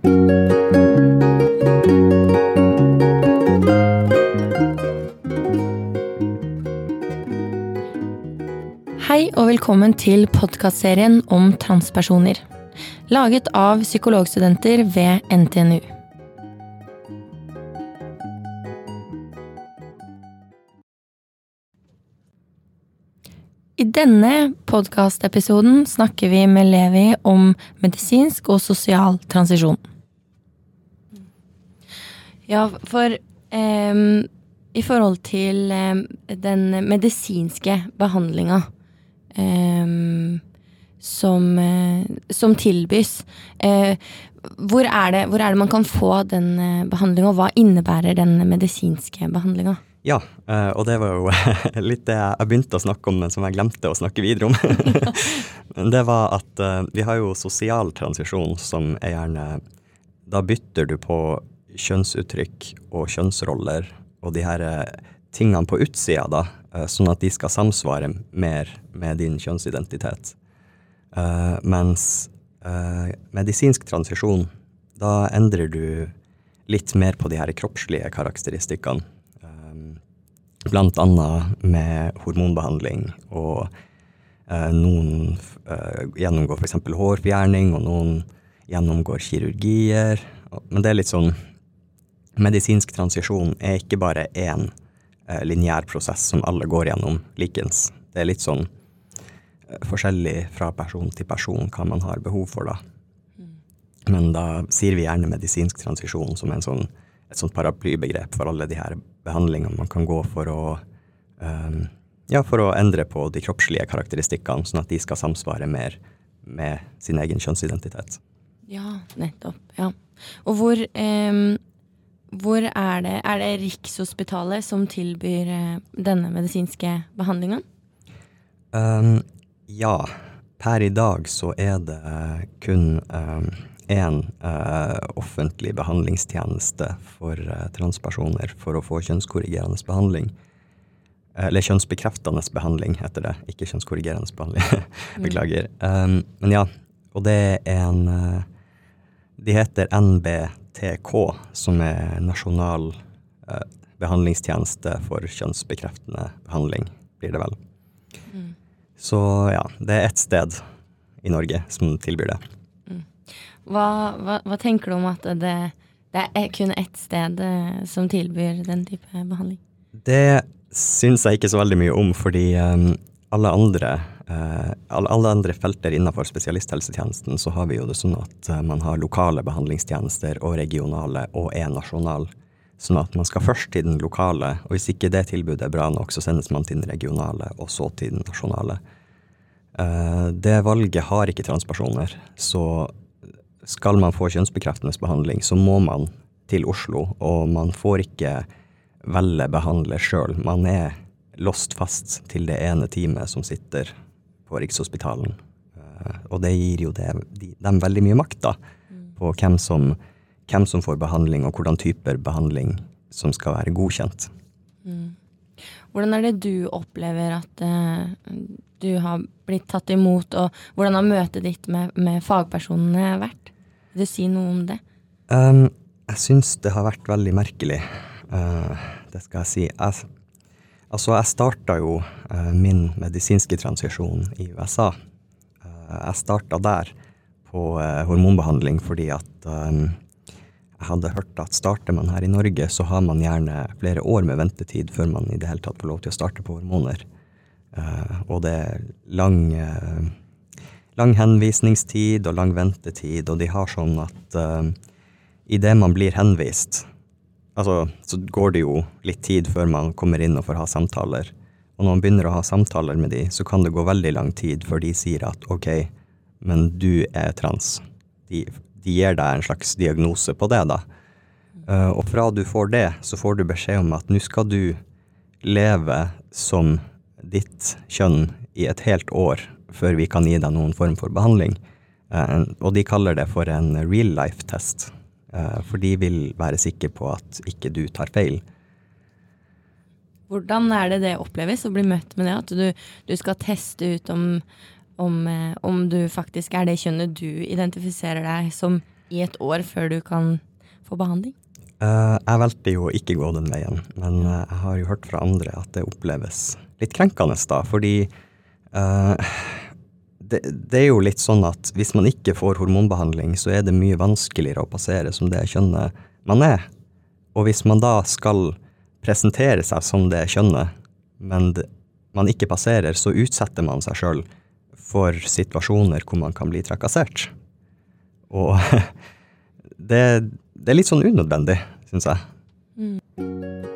Hei og velkommen til podkastserien om transpersoner. Laget av psykologstudenter ved NTNU. I denne podkastepisoden snakker vi med Levi om medisinsk og sosial transisjon. Ja, for em, i forhold til em, den medisinske behandlinga em, som, eh, som tilbys, eh, hvor, er det, hvor er det man kan få den eh, behandlinga, og hva innebærer den medisinske behandlinga? Ja, eh, og det var jo litt det jeg begynte å snakke om, men som jeg glemte å snakke videre om. Det var at eh, vi har jo sosial transisjon, som er gjerne Da bytter du på kjønnsuttrykk og kjønnsroller og de her eh, tingene på utsida, da, eh, sånn at de skal samsvare mer med din kjønnsidentitet. Eh, mens medisinsk transisjon, da endrer du litt mer på de her kroppslige karakteristikkene. Blant annet med hormonbehandling, og noen gjennomgår f.eks. hårfjerning, og noen gjennomgår kirurgier. Men det er litt sånn Medisinsk transisjon er ikke bare én eh, lineær prosess som alle går gjennom likens. Det er litt sånn eh, forskjellig fra person til person hva man har behov for, da. Men da sier vi gjerne medisinsk transisjon som en sånn, et sånt paraplybegrep for alle de her behandlingene man kan gå for å ehm, ja, for å endre på de kroppslige karakteristikkene, sånn at de skal samsvare mer med sin egen kjønnsidentitet. Ja, nettopp. Ja. Og hvor, em, hvor er det Er det Rikshospitalet som tilbyr eh, denne medisinske behandlingen? Um, ja, per i dag så er det kun én offentlig behandlingstjeneste for uh, transpersoner for å få kjønnskorrigerende behandling. Eller kjønnsbekreftende behandling, heter det. Ikke kjønnskorrigerende behandling. Beklager. Um, men ja, og det er en De heter NBTK, som er nasjonal eh, behandlingstjeneste for kjønnsbekreftende behandling, blir det vel. Så ja, det er ett sted i Norge som tilbyr det. Hva, hva, hva tenker du om at det, det er kun ett sted eh, som tilbyr den type behandling? Det syns jeg ikke så veldig mye om, fordi um, alle andre eh, alle, andre felter innenfor spesialisthelsetjenesten så har vi jo det sånn at eh, man har lokale behandlingstjenester og regionale og er nasjonal. Sånn at man skal først til den lokale, og hvis ikke det tilbudet er bra nok, så sendes man til den regionale, og så til den nasjonale. Eh, det valget har ikke transpersoner, så skal man få kjønnsbekreftende behandling, så må man til Oslo, og man får ikke velge behandler sjøl. Man er låst fast til det ene teamet som sitter på Rikshospitalen. Eh, Og det gir jo det, de, dem veldig mye makt da, på hvem som, hvem som får behandling, og hvordan typer behandling som skal være godkjent. Hvordan er det du opplever at uh, du har blitt tatt imot, og hvordan har møtet ditt med, med fagpersonene vært? Vil du si noe om det? Um, jeg syns det har vært veldig merkelig. Uh, det skal jeg si. Jeg, altså, jeg starta jo eh, min medisinske transisjon i USA. Eh, jeg starta der på eh, hormonbehandling fordi at jeg hadde hørt at starter man her i Norge, så har man gjerne flere år med ventetid før man i det hele tatt får lov til å starte på hormoner. Og det er lang lang henvisningstid og lang ventetid, og de har sånn at uh, idet man blir henvist, altså, så går det jo litt tid før man kommer inn og får ha samtaler. Og når man begynner å ha samtaler med de, så kan det gå veldig lang tid før de sier at ok, men du er trans. De, de gir deg en slags diagnose på det, da. Eh, og fra du får det, så får du beskjed om at nå skal du leve som ditt kjønn i et helt år før vi kan gi deg noen form for behandling. Eh, og de kaller det for en real life-test, for de vil være sikre på at ikke du tar feil. Hvordan er det det oppleves å bli møtt med det? At du, du skal teste ut om, om, eh, om du faktisk er det kjønnet du identifiserer deg som i et år før du kan få behandling? Uh, jeg valgte jo ikke gå den veien, men jeg har jo hørt fra andre at det oppleves litt krenkende da, fordi uh, det, det, er jo litt sånn at hvis man ikke får hormonbehandling, så er det mye vanskeligere å passere som det kjønnet man er. Og hvis man da skal presentere seg som det kjønnet, men man ikke passerer, så utsetter man seg sjøl for situasjoner hvor man kan bli trakassert. Og det, det er litt sånn unødvendig, syns jeg. Mm.